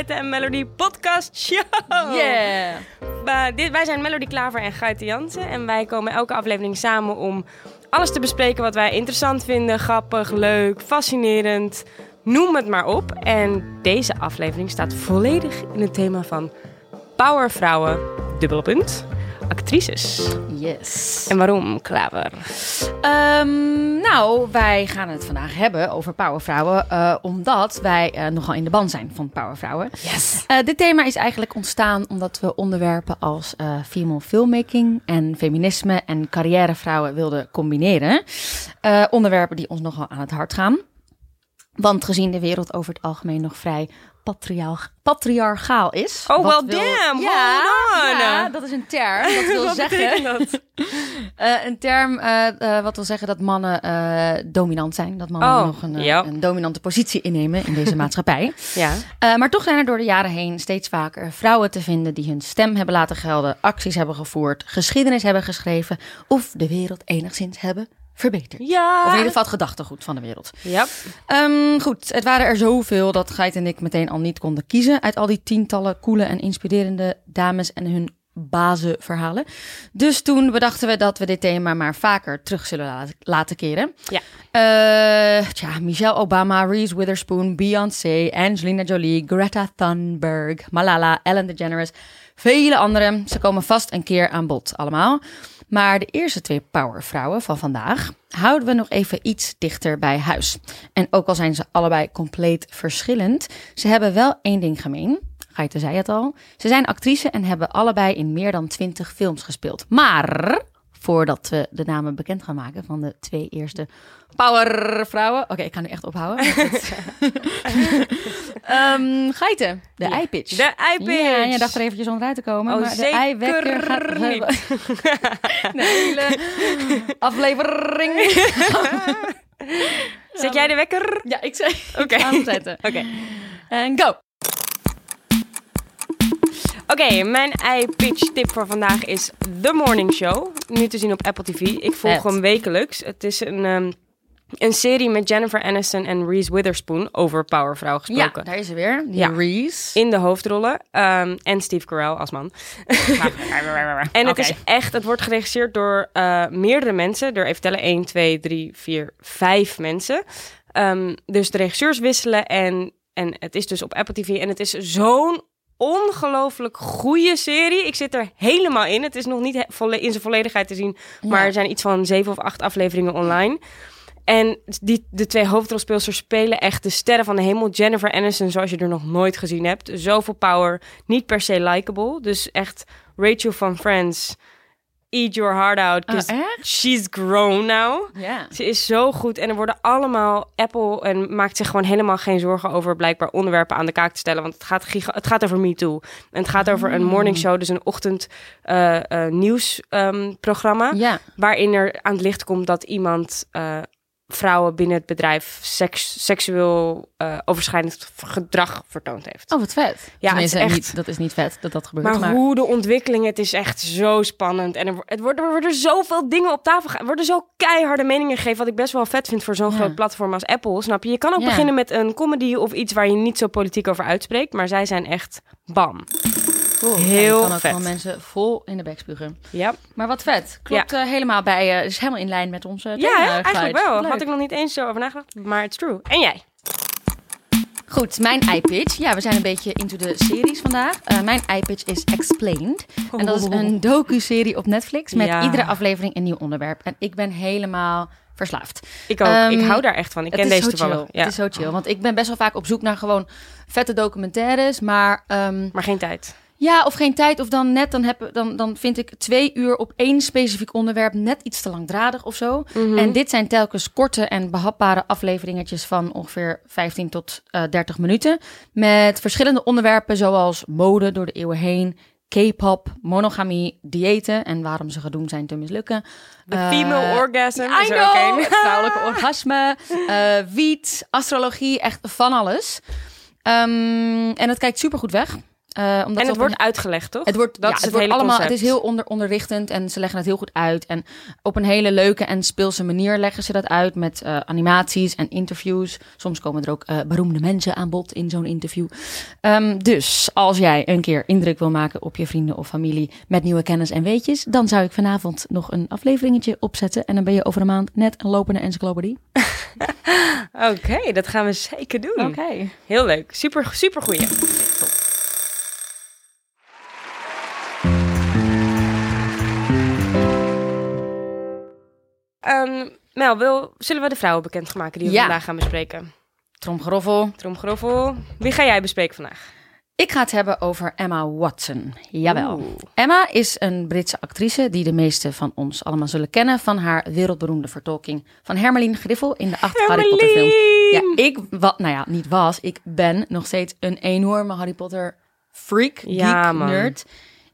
Geiten en Melody podcast show. Yeah. Uh, dit, wij zijn Melody Klaver en Geiten Jansen. En wij komen elke aflevering samen om alles te bespreken wat wij interessant vinden. Grappig, leuk, fascinerend. Noem het maar op. En deze aflevering staat volledig in het thema van powervrouwen. Dubbele punt. Actrices. Yes. En waarom, Klaver? Um, nou, wij gaan het vandaag hebben over powervrouwen, uh, omdat wij uh, nogal in de ban zijn van powervrouwen. Yes. Uh, dit thema is eigenlijk ontstaan omdat we onderwerpen als female filmmaking en feminisme en carrièrevrouwen wilden combineren. onderwerpen die ons nogal aan het hart gaan. Want gezien de wereld over het algemeen nog vrij patriarchaal is. Oh, well wil... damn, ja, hold on. Ja, dat is een term. Dat wil wat zeggen... dat? uh, een term uh, uh, wat wil zeggen dat mannen dominant zijn. Dat mannen oh, nog een, yep. een, dominante positie innemen in deze maatschappij. ja. maar toch zijn er door de jaren heen steeds vaker vrouwen te vinden die hun stem hebben laten gelden, acties hebben gevoerd, geschiedenis hebben geschreven of de wereld enigszins hebben verbeterd. Ja. Of in ieder geval het gedachtegoed van de wereld. Ja. Um, goed, het waren er zoveel dat Geit en ik meteen al niet konden kiezen uit al die tientallen coole en inspirerende dames en hun bazenverhalen. Dus toen bedachten we dat we dit thema maar vaker terug zullen laten keren. Ja. Uh, tja, Michelle Obama, Reese Witherspoon, Beyoncé, Angelina Jolie, Greta Thunberg, Malala, Ellen DeGeneres, vele anderen. Ze komen vast een keer aan bod allemaal. Maar de eerste twee powervrouwen van vandaag houden we nog even iets dichter bij huis. En ook al zijn ze allebei compleet verschillend, ze hebben wel één ding gemeen. Gaite zei het al. Ze zijn actrice en hebben allebei in meer dan twintig films gespeeld. Maar voordat we de namen bekend gaan maken van de twee eerste powervrouwen. Oké, okay, ik ga nu echt ophouden. um, Geiten, de ja. iPitch. De iPitch. Ja, je dacht er eventjes onderuit te komen. Oh, maar de eiwekker gaat niet. de hele aflevering. Zet jij de wekker? Ja, ik zei. Oké. Okay. Aanzetten. Oké. Okay. En go. Oké, okay, mijn iPitch tip voor vandaag is The Morning Show. Nu te zien op Apple TV. Ik volg hem wekelijks. Het is een, um, een serie met Jennifer Aniston en Reese Witherspoon over powervrouw gesproken. Ja, daar is ze weer. Die Ja. Reese. In de hoofdrollen. Um, en Steve Carell als man. en het is echt, het wordt geregisseerd door uh, meerdere mensen. Door even tellen, 1, 2, 3, 4, 5 mensen. Um, dus de regisseurs wisselen en, en het is dus op Apple TV. En het is zo'n ongelooflijk goede serie. Ik zit er helemaal in. Het is nog niet in zijn volledigheid te zien. Maar Ja. er zijn iets van zeven of acht afleveringen online. En die, de twee hoofdrolspeelsters spelen echt de sterren van de hemel. Jennifer Aniston, zoals je er nog nooit gezien hebt. Zoveel power, niet per se likable. Dus echt Rachel van Friends, eat your heart out. 'cause Oh, she's grown now. Ja. Ze is zo goed en er worden allemaal Apple en maakt zich gewoon helemaal geen zorgen over blijkbaar onderwerpen aan de kaak te stellen, want het gaat giga- het gaat over Me Too en het gaat over een morning show, dus een ochtend eh, eh, nieuwsprogramma waarin er aan het licht komt dat iemand eh, vrouwen binnen het bedrijf seks, seksueel eh, overschrijdend gedrag vertoond heeft. Oh, wat vet. Ja, is echt- niet, dat is niet vet dat dat gebeurt. Maar, Maar, hoe de ontwikkeling, het is echt zo spannend. En er, het worden, er worden zoveel dingen op tafel gegaan. Er worden zo keiharde meningen gegeven, wat ik best wel vet vind voor zo'n Ja. groot platform als Apple. Snap je? Je kan ook Ja. beginnen met een comedy of iets waar je niet zo politiek over uitspreekt. Maar zij zijn echt bam. Cool. heel je kan ook vet. mensen vol in de bek spugen. Ja, Maar wat vet. Klopt eh, helemaal bij. eh is helemaal in lijn met onze ja thema, eigenlijk wel. Leuk. Had ik nog niet eens zo over nagedacht, maar it's true. En jij? Goed, mijn iPitch. Ja, we zijn een beetje into de series vandaag. Eh, mijn iPitch is Explained. En dat is een docu-serie op Netflix met Ja. iedere aflevering een nieuw onderwerp. En ik ben helemaal verslaafd. Ik ook. Ehm, ik hou daar echt van. Ik ken deze toevallig. Ja. Het is zo chill, want ik ben best wel vaak op zoek naar gewoon vette documentaires, maar ehm, Maar geen tijd. Ja, of geen tijd, of dan net, dan, heb, dan, dan vind ik twee uur op één specifiek onderwerp net iets te langdradig of zo. Mhm. En dit zijn telkens korte en behapbare afleveringetjes van ongeveer 15 tot eh 30 minuten. Met verschillende onderwerpen zoals mode door de eeuwen heen, K-pop, monogamie, diëten en waarom ze gedoemd zijn te mislukken. De Eh, female orgasm I is er ook het vrouwelijke orgasme, eh, wiet, astrologie, echt van alles. Ehm, en het kijkt supergoed weg. Eh, omdat En het wordt een- uitgelegd, toch? het wordt, Dat ja, is het het wordt hele allemaal, het concept. is heel onder, onderrichtend en ze leggen het heel goed uit. En op een hele leuke en speelse manier leggen ze dat uit met eh, animaties en interviews. Soms komen er ook eh, beroemde mensen aan bod in zo'n interview. Ehm, dus als jij een keer indruk wil maken op je vrienden of familie met nieuwe kennis en weetjes, dan zou ik vanavond nog een afleveringetje opzetten. En dan ben je over een maand net een lopende encyclopedie. Oké, dat gaan we zeker doen. Oké. Heel leuk. Super, super goeie. Ehm, Mel, wil, zullen we de vrouwen bekend maken die we Ja. vandaag gaan bespreken? Tromgeroffel. Tromgeroffel. Wie ga jij bespreken vandaag? Ik ga het hebben over Emma Watson. Jawel. Oeh. Emma is een Britse actrice die de meeste van ons allemaal zullen kennen van haar wereldberoemde vertolking van Hermeline Griffel in de acht Harry Potter films. Ja, ik wat, nou ja, niet was, ik ben nog steeds een enorme Harry Potter freak, Ja, geek, man. nerd.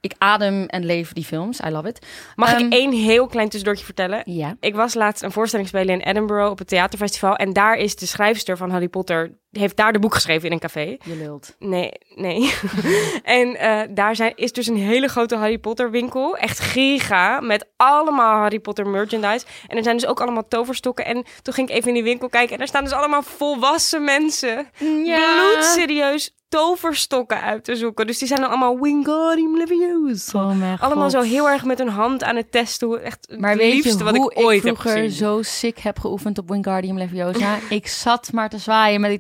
Ik adem en leef die films. I love it. Mag Ehm, ik één heel klein tussendoortje vertellen? Ja. Ik was laatst een voorstelling spelen in Edinburgh op het theaterfestival. En daar is de schrijfster van Harry Potter, heeft daar de boek geschreven in een café. Je lult. Nee, nee. en eh, daar zijn, is dus een hele grote Harry Potter winkel. Echt giga. Met allemaal Harry Potter merchandise. En er zijn dus ook allemaal toverstokken. En toen ging ik even in die winkel kijken. En daar staan dus allemaal volwassen mensen. Bloedserieus toverstokken uit te zoeken. Dus die zijn dan allemaal Wingardium Leviosa. Oh Allemaal zo heel erg met hun hand aan het testen. Echt het Maar weet liefste je wat hoe ik ooit heb vroeger zo sick heb geoefend op Wingardium Leviosa? ik zat maar te zwaaien met die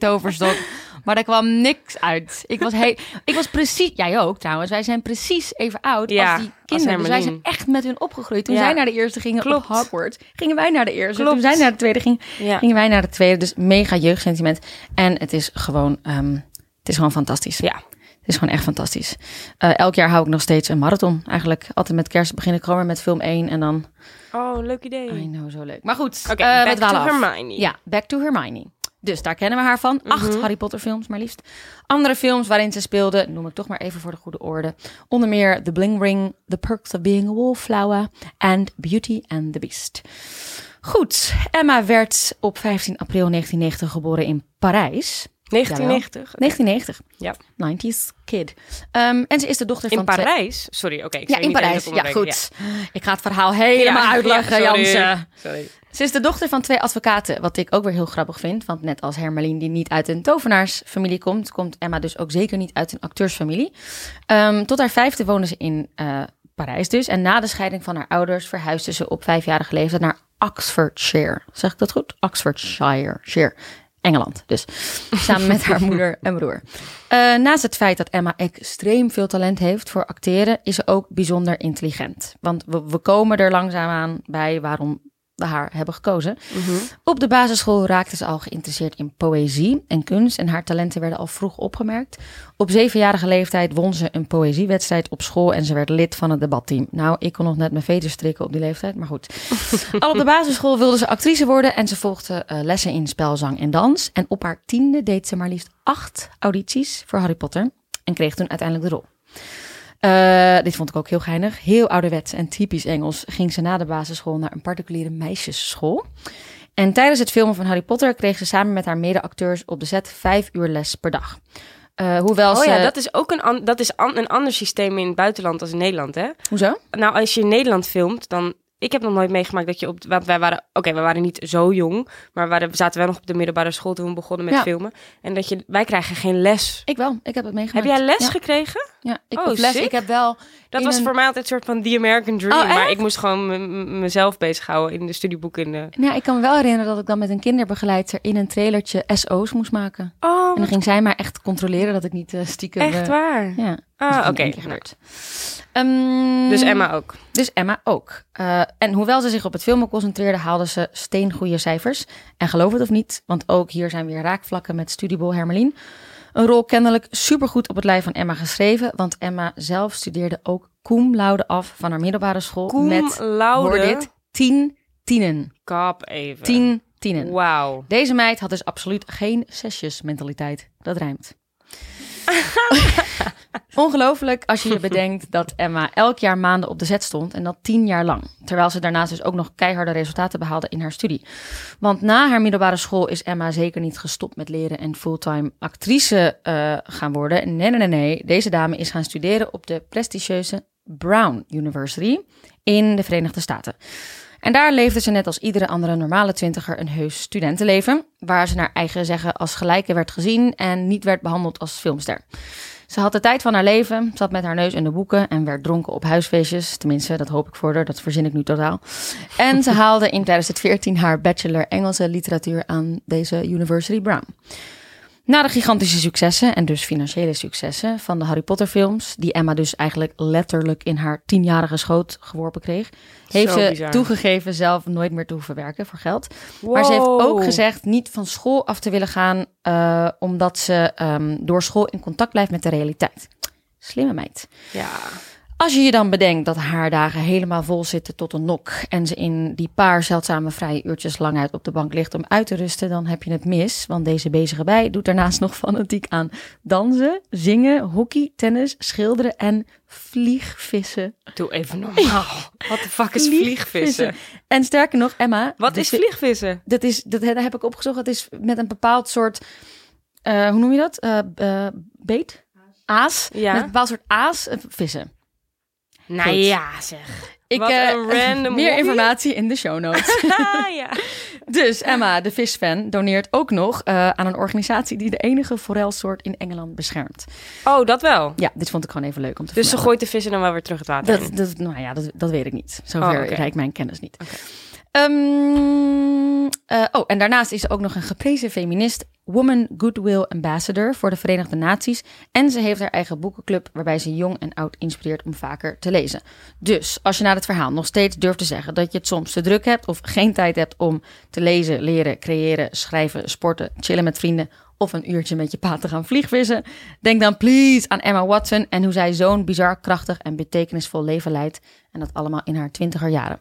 Maar daar kwam niks uit. Ik was, heel, ik was precies... Jij ook trouwens. Wij zijn precies even oud Ja, als die als kinderen. dus wij zijn echt met hun opgegroeid. Toen Ja. zij naar de eerste gingen Klopt. op Hogwarts, gingen wij naar de eerste. Klopt. Toen zij naar de tweede ging, Ja. gingen wij naar de tweede. Dus mega jeugdsentiment. En het is gewoon, ehm, het is gewoon fantastisch. Ja. Het is gewoon echt fantastisch. Eh, elk jaar hou ik nog steeds een marathon. Eigenlijk altijd met kerst begin ik gewoon weer met film 1 en dan... Oh, leuk idee. I know, zo leuk. Maar goed, Oké, eh, back to af. Hermione. Ja, Back to Hermione. Dus daar kennen we haar van. Acht Mhm. Harry Potter films maar liefst. Andere films waarin ze speelde, noem ik toch maar even voor de goede orde. Onder meer The Bling Ring, The Perks of Being a Wallflower en Beauty and the Beast. Goed, Emma werd op 15 april 1990 geboren in Parijs. 1990. 1990. Ja. 90s kid. Ehm, en ze is de dochter In van twee- Parijs? Sorry, oké. Ja, in Parijs. Ja, goed. Ik ga het verhaal helemaal Ja, uitleggen, ja, sorry. Jansen. Sorry. Ze is de dochter van twee advocaten, wat ik ook weer heel grappig vind. Want net als Hermeline, die niet uit een tovenaarsfamilie komt, komt Emma dus ook zeker niet uit een acteursfamilie. Ehm, tot haar vijfde woonde ze in eh, Parijs dus. En na de scheiding van haar ouders verhuisde ze op vijfjarige leeftijd naar Oxfordshire. Zeg ik dat goed? Oxfordshire. Shire. Engeland dus. Samen met haar moeder en broer. Eh, naast het feit dat Emma extreem veel talent heeft voor acteren, is ze ook bijzonder intelligent. Want we, we komen er langzaamaan bij waarom we haar hebben gekozen. Mhm. Op de basisschool raakte ze al geïnteresseerd in poëzie en kunst en haar talenten werden al vroeg opgemerkt. Op zevenjarige leeftijd won ze een poëziewedstrijd op school en ze werd lid van het debatteam. Nou, ik kon nog net mijn veters strikken op die leeftijd, maar goed. al op de basisschool wilde ze actrice worden en ze volgde eh, lessen in spel, zang en dans. En op haar tiende deed ze maar liefst acht audities voor Harry Potter en kreeg toen uiteindelijk de rol. Eh, dit vond ik ook heel geinig. Heel ouderwets en typisch Engels ging ze na de basisschool naar een particuliere meisjesschool. En tijdens het filmen van Harry Potter kreeg ze samen met haar mede-acteurs op de set vijf uur les per dag. Eh, hoewel Oh ze... ja, dat is ook een, an- dat is an- een ander systeem in het buitenland als in Nederland, hè? Hoezo? Nou, als je in Nederland filmt, dan... Ik heb nog nooit meegemaakt dat je op... Want wij waren... Oké, we waren niet zo jong. Maar we, waren, zaten wel nog op de middelbare school toen we begonnen met Ja. filmen. En dat je... Wij krijgen geen les. Ik wel. Ik heb het Heb meegemaakt. jij les Ja, gekregen? ja ik Oh, heb les. sick. Ik heb wel... Dat was een- voor mij altijd een soort van The American Dream. Oh, maar ik moest gewoon mezelf bezighouden in de studieboeken. In de... Nou, ik kan me wel herinneren dat ik dan met een kinderbegeleidster in een trailertje SO's moest maken. Oh, En dan ging zij maar echt controleren dat ik niet eh, stiekem... echt eh, waar? Ja. Ah, oké. gebeurd. Ehm, Dus Emma ook. Dus Emma ook. Eh, en hoewel ze zich op het filmen concentreerde, haalde ze steengoede cijfers. En geloof het of niet, want ook hier zijn weer raakvlakken met Studiebol Hermelien. Een rol kennelijk supergoed op het lijf van Emma geschreven, want Emma zelf studeerde ook cum laude af van haar middelbare school Cum met, laude. hoor dit, tien tienen. Kap even. Tien tienen. Wauw. Deze meid had dus absoluut geen zesjes mentaliteit. Dat rijmt. Ongelooflijk als je je bedenkt dat Emma elk jaar maanden op de zet stond en dat tien jaar lang. Terwijl ze daarnaast dus ook nog keiharde resultaten behaalde in haar studie. Want na haar middelbare school is Emma zeker niet gestopt met leren en fulltime actrice uh, gaan worden. Nee, nee, nee, nee. Deze dame is gaan studeren op de prestigieuze Brown University in de Verenigde Staten. En daar leefde ze net als iedere andere normale twintiger een heus studentenleven, waar ze naar eigen zeggen als gelijke werd gezien en niet werd behandeld als filmster. Ze had de tijd van haar leven, zat met haar neus in de boeken en werd dronken op huisfeestjes. Tenminste, dat hoop ik voor haar, dat verzin ik nu totaal. En ze haalde in 2014 haar bachelor Engelse literatuur aan deze University Brown. Na de gigantische successen en dus financiële successen van de Harry Potter films, die Emma dus eigenlijk letterlijk in haar tienjarige schoot geworpen kreeg, heeft ze toegegeven zelf nooit meer te hoeven werken voor geld. Maar ze heeft ook gezegd niet van school af te willen gaan, uh, omdat ze um, door school in contact blijft met de realiteit. Slimme meid. Ja. Als je je dan bedenkt dat haar dagen helemaal vol zitten tot een nok en ze in die paar zeldzame vrije uurtjes lang uit op de bank ligt om uit te rusten, dan heb je het mis. Want deze bezige bij doet daarnaast nog fanatiek aan dansen, zingen, hockey, tennis, schilderen en vliegvissen. Doe even normaal. Wat de fuck is vliegvissen? En sterker nog, Emma. Wat is vliegvissen? Dat is, dat, heb ik opgezocht. Dat is met een bepaald soort, uh, hoe noem je dat? Uh, uh, beet? Aas. Ja. Met een bepaald soort aas vissen. Nou ja, zeg. Ik, Wat uh, een random meer informatie in de show notes. ja. Dus Emma, de visfan, doneert ook nog uh, aan een organisatie die de enige forelsoort in Engeland beschermt. Oh, dat wel? Ja, dit vond ik gewoon even leuk om te Dus ze gooit de vissen dan wel weer terug het water dat, dat, nou ja, dat, dat weet ik niet. Zover oh, okay. reikt mijn kennis niet. Okay. Um, uh, oh, en daarnaast is ze ook nog een geprezen feminist, Woman Goodwill Ambassador voor de Verenigde Naties. En ze heeft haar eigen boekenclub waarbij ze jong en oud inspireert om vaker te lezen. Dus als je na het verhaal nog steeds durft te zeggen dat je het soms te druk hebt of geen tijd hebt om te lezen, leren, creëren, schrijven, sporten, chillen met vrienden of een uurtje met je pa te gaan vliegvissen, denk dan please aan Emma Watson en hoe zij zo'n bizar krachtig en betekenisvol leven leidt. En dat allemaal in haar twintiger jaren.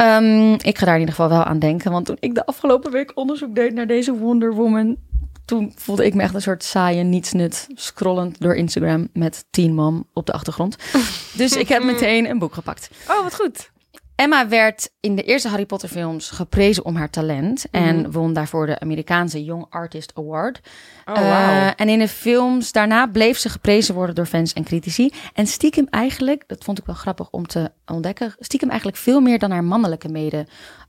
Um, ik ga daar in ieder geval wel aan denken. Want toen ik de afgelopen week onderzoek deed naar deze Wonder Woman. Toen voelde ik me echt een soort saaie nietsnut. Scrollend door Instagram met Teen Mom op de achtergrond. dus ik heb meteen een boek gepakt. Oh, wat goed. Emma werd in de eerste Harry Potter films geprezen om haar talent en mhm. won daarvoor de Amerikaanse Young Artist Award. Oh, wow. uh, en in de films daarna bleef ze geprezen worden door fans en critici. En stiekem eigenlijk, dat vond ik wel grappig om te ontdekken, stiekem eigenlijk veel meer dan haar mannelijke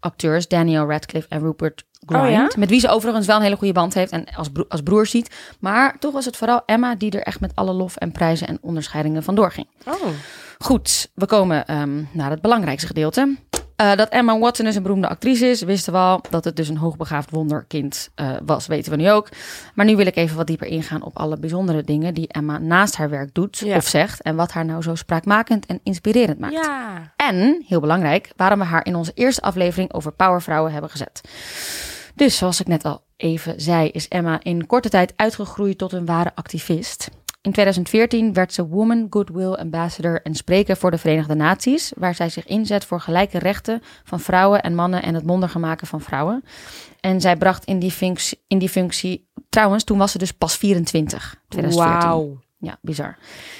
mede-acteurs Daniel Radcliffe en Rupert Grint, oh, ja? met wie ze overigens wel een hele goede band heeft en als, bro als broer ziet. Maar toch was het vooral Emma die er echt met alle lof en prijzen en onderscheidingen vandoor ging. Oh. Goed, we komen um, naar het belangrijkste gedeelte. Uh, dat Emma Watson dus een beroemde actrice is, wisten we al. Dat het dus een hoogbegaafd wonderkind uh, was, weten we nu ook. Maar nu wil ik even wat dieper ingaan op alle bijzondere dingen die Emma naast haar werk doet ja. of zegt. En wat haar nou zo spraakmakend en inspirerend maakt. Ja. En, heel belangrijk, waarom we haar in onze eerste aflevering over powervrouwen hebben gezet. Dus zoals ik net al even zei, is Emma in korte tijd uitgegroeid tot een ware activist. In 2014 werd ze Woman Goodwill Ambassador en spreker voor de Verenigde Naties, waar zij zich inzet voor gelijke rechten van vrouwen en mannen en het mondiger maken van vrouwen. En zij bracht in die functie, in die functie trouwens, toen was ze dus pas 24, 2014. Wauw. Ja, bizar.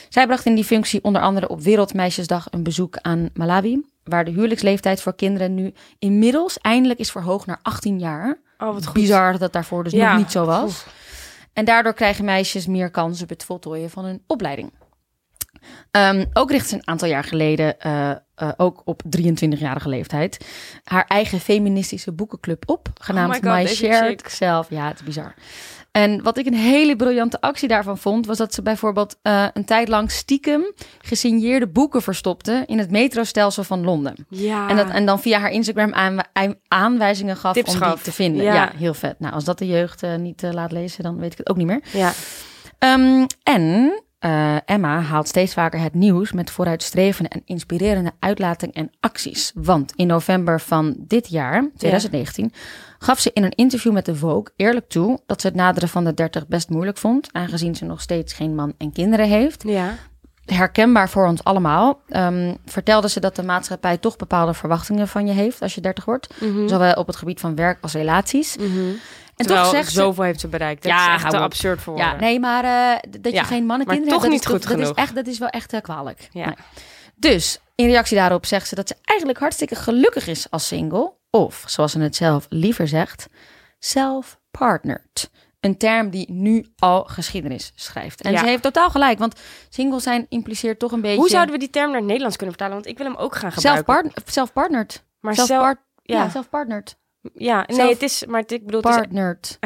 Zij bracht in die functie onder andere op Wereldmeisjesdag een bezoek aan Malawi, waar de huwelijksleeftijd voor kinderen nu inmiddels eindelijk is verhoogd naar 18 jaar. Oh, wat goed. Bizar dat daarvoor dus ja. nog niet zo was. En daardoor krijgen meisjes meer kans op het voltooien van hun opleiding. Um, ook richt ze een aantal jaar geleden, uh, uh, ook op 23-jarige leeftijd, haar eigen feministische boekenclub op, genaamd oh God, My Shared Self. Ja, het is bizar. En wat ik een hele briljante actie daarvan vond, was dat ze bijvoorbeeld uh, een tijd lang stiekem gesigneerde boeken verstopte in het metrostelsel van Londen. Ja. En, dat, en dan via haar Instagram aan, aanwijzingen gaf Tips om gaf. die te vinden. Ja. ja. heel vet. Nou, als dat de jeugd uh, niet uh, laat lezen, dan weet ik het ook niet meer. Ja. Um, en uh, Emma haalt steeds vaker het nieuws met vooruitstrevende en inspirerende uitlatingen en acties. Want in november van dit jaar, 2019, ja. Gaf ze in een interview met de Vogue eerlijk toe dat ze het naderen van de 30 best moeilijk vond, aangezien ze nog steeds geen man en kinderen heeft. Ja. Herkenbaar voor ons allemaal. Um, vertelde ze dat de maatschappij toch bepaalde verwachtingen van je heeft als je 30 wordt. Mhm. Mm -hmm. Zowel op het gebied van werk als relaties. Mm -hmm. En Terwijl toch zegt ze... zoveel heeft ze bereikt. Dat Ja, is echt te absurd voor Ja, nee, maar eh, dat Ja, je geen maar mannenkinderen toch hebt, niet dat, is, goed toch- dat, is genoeg. echt, dat is wel echt kwalijk. Ja. Nee. Dus, in reactie daarop zegt ze dat ze eigenlijk hartstikke gelukkig is als single. Of, zoals ze het zelf liever zegt, self-partnered. Een term die nu al geschiedenis schrijft. En Ja. ze heeft totaal gelijk, want single zijn impliceert toch een beetje... Hoe zouden we die term naar het Nederlands kunnen vertalen? Want ik wil hem ook gaan gebruiken. Self-part- Self-partnered. maar zelf, ja, ja, self-partnered. ja, nee, het is, maar het, ik bedoel, het is, Partnered.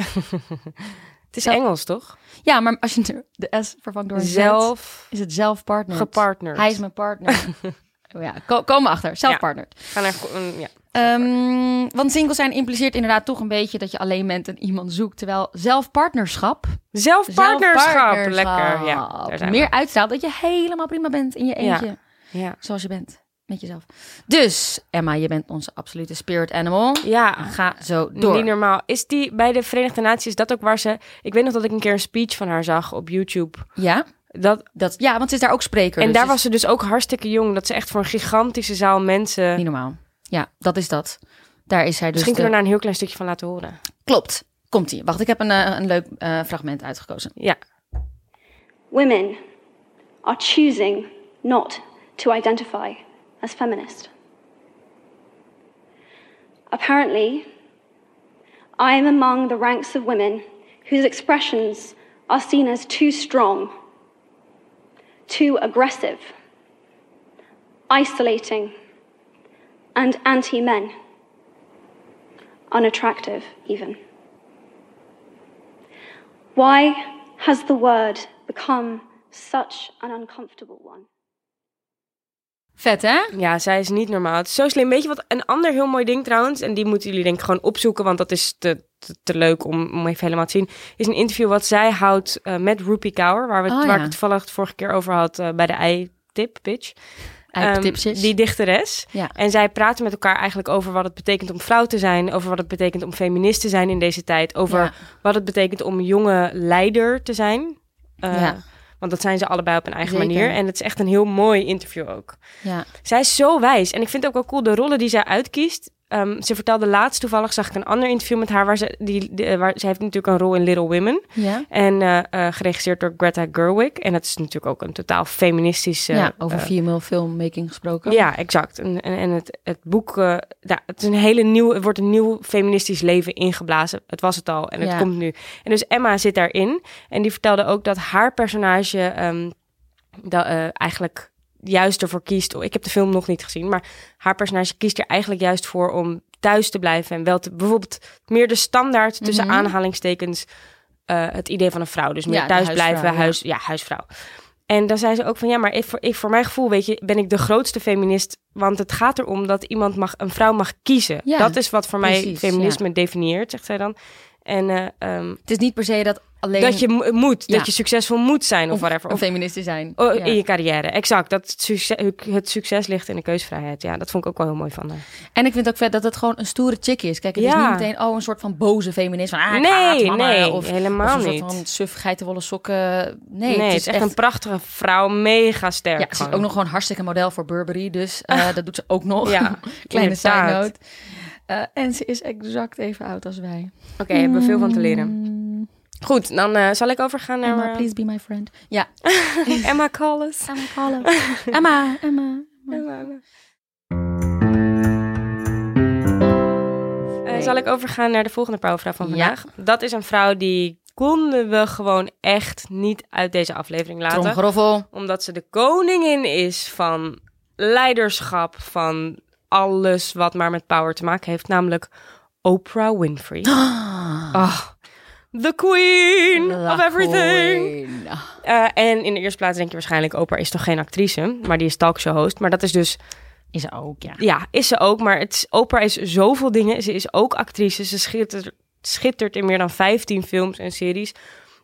het is zelf- Engels, toch? Ja, maar als je de- S vervangt door een Z, Zelf is het zelf-partnered. gepartnerd. Hij is mijn partner. Oh ja, ko komen achter. Self-partnered. Ga naar, ja. Ehm, want single zijn impliceert inderdaad toch een beetje dat je alleen bent en iemand zoekt. Terwijl zelfpartnerschap, Zelfpartnerschap. zelfpartnerschap Lekker. Ja, meer uitstraalt dat je helemaal prima bent in je Ja. eentje. Ja. Zoals je bent. Met jezelf. Dus, Emma, je bent onze absolute spirit animal. ja. Ga zo door. Niet normaal. Is die bij de Verenigde Naties is dat ook waar ze... Ik weet nog dat ik een keer een speech van haar zag op YouTube. Ja, Dat, dat, ja, want ze is daar ook spreker. en dus daar was ze dus ook hartstikke jong. Dat ze echt voor een gigantische zaal mensen... niet normaal. Ja, dat is dat. Daar is zij dus Misschien de- kunnen we daar een heel klein stukje van laten horen. Klopt. Komt-ie. Wacht, ik heb een, eh, een leuk eh, fragment uitgekozen. Ja. Women are choosing not to identify as feminist. Apparently, I am among the ranks of women whose expressions are seen as too strong, too aggressive, isolating, and anti men, unattractive, even. Why has the word become such an uncomfortable one? Vet, hè? Ja, zij is niet normaal. Het is zo slim. Weet je wat een ander heel mooi ding trouwens, en die moeten jullie denk ik gewoon opzoeken, want dat is te, te, te leuk om, om even helemaal te zien, is een interview wat zij houdt eh, met Rupi Kaur, waar, we, Oh, waar ja. ik het toevallig de vorige keer over had eh, bij de ei-tip pitch. Ehm, Eiptipsjes. die dichteres. Ja. En zij praten met elkaar eigenlijk over wat het betekent om vrouw te zijn, over wat het betekent om feminist te zijn in deze tijd, over Ja. wat het betekent om jonge leider te zijn. Eh, Ja. Want dat zijn ze allebei op een eigen Zeker. manier. En het is echt een heel mooi interview ook. ja. Zij is zo wijs. En ik vind het ook wel cool de rollen die zij uitkiest. Ehm, ze vertelde laatst, toevallig zag ik een ander interview met haar. Waar ze, die, eh, waar, ze heeft natuurlijk een rol in Little Women. Ja. En eh, eh, geregisseerd door Greta Gerwig. En dat is natuurlijk ook een totaal feministische... ja, over female filmmaking gesproken. ja, exact. En, en, en het, het boek, ja, het is een hele nieuw, het wordt een nieuw feministisch leven ingeblazen. Het was het al en het Ja. komt nu. En dus Emma zit daarin en die vertelde ook dat haar personage ehm, dat, eigenlijk juist ervoor kiest. Ik heb de film nog niet gezien, maar haar personage kiest er eigenlijk juist voor om thuis te blijven en wel te, bijvoorbeeld meer de standaard tussen Mhm. aanhalingstekens eh, het idee van een vrouw. Dus meer Ja, thuis blijven, huis, ja, huisvrouw. En dan zei ze ook van ja, maar ik, voor, ik, voor mijn gevoel, weet je, ben ik de grootste feminist. Want het gaat erom dat iemand mag, een vrouw mag kiezen. Ja, dat is wat voor mij feminisme definieert, zegt zij dan. En eh, ehm, Het is niet per se dat alleen dat je mo- moet, Ja. dat je succesvol moet zijn of whatever. een Of, feminist te zijn. oh, Ja. In je carrière, exact. Dat het succes, het succes ligt in de keusvrijheid. Ja, dat vond ik ook wel heel mooi van haar. En ik vind het ook vet dat het gewoon een stoere chick is. Kijk, het is Ja. niet meteen oh, een soort van boze feminist. Van, ah, ik Nee, haat nee, of, helemaal of een niet. soort van suf geitenwolle sokken. Nee, Nee, het is echt... een prachtige vrouw, mega sterk. ja, ze is ook nog gewoon hartstikke model voor Burberry. Dus eh, dat doet ze ook nog. Ja, Kleine side note. Eh, en ze is exact even oud als wij. Oké, hebben we veel van te leren. Goed, dan eh, zal ik overgaan naar Emma, eh, please be my friend. Ja. Emma Callis. Emma, hallo. Emma, Emma. Eh, zal ik overgaan naar de volgende powervrouw van Ja. vandaag? Dat is een vrouw die konden we gewoon echt niet uit deze aflevering laten. Tromgeroffel. Omdat ze de koningin is van leiderschap, van alles wat maar met power te maken heeft. Namelijk Oprah Winfrey. Ah, the queen of everything. Eh, en in de eerste plaats denk je waarschijnlijk... Oprah is toch geen actrice, maar die is talkshow host. Maar dat is dus Is ze ook, ja. ja, is ze ook. Maar het, is- Oprah is zoveel dingen. Ze is ook actrice. Ze schittert, schittert in meer dan 15 films en series.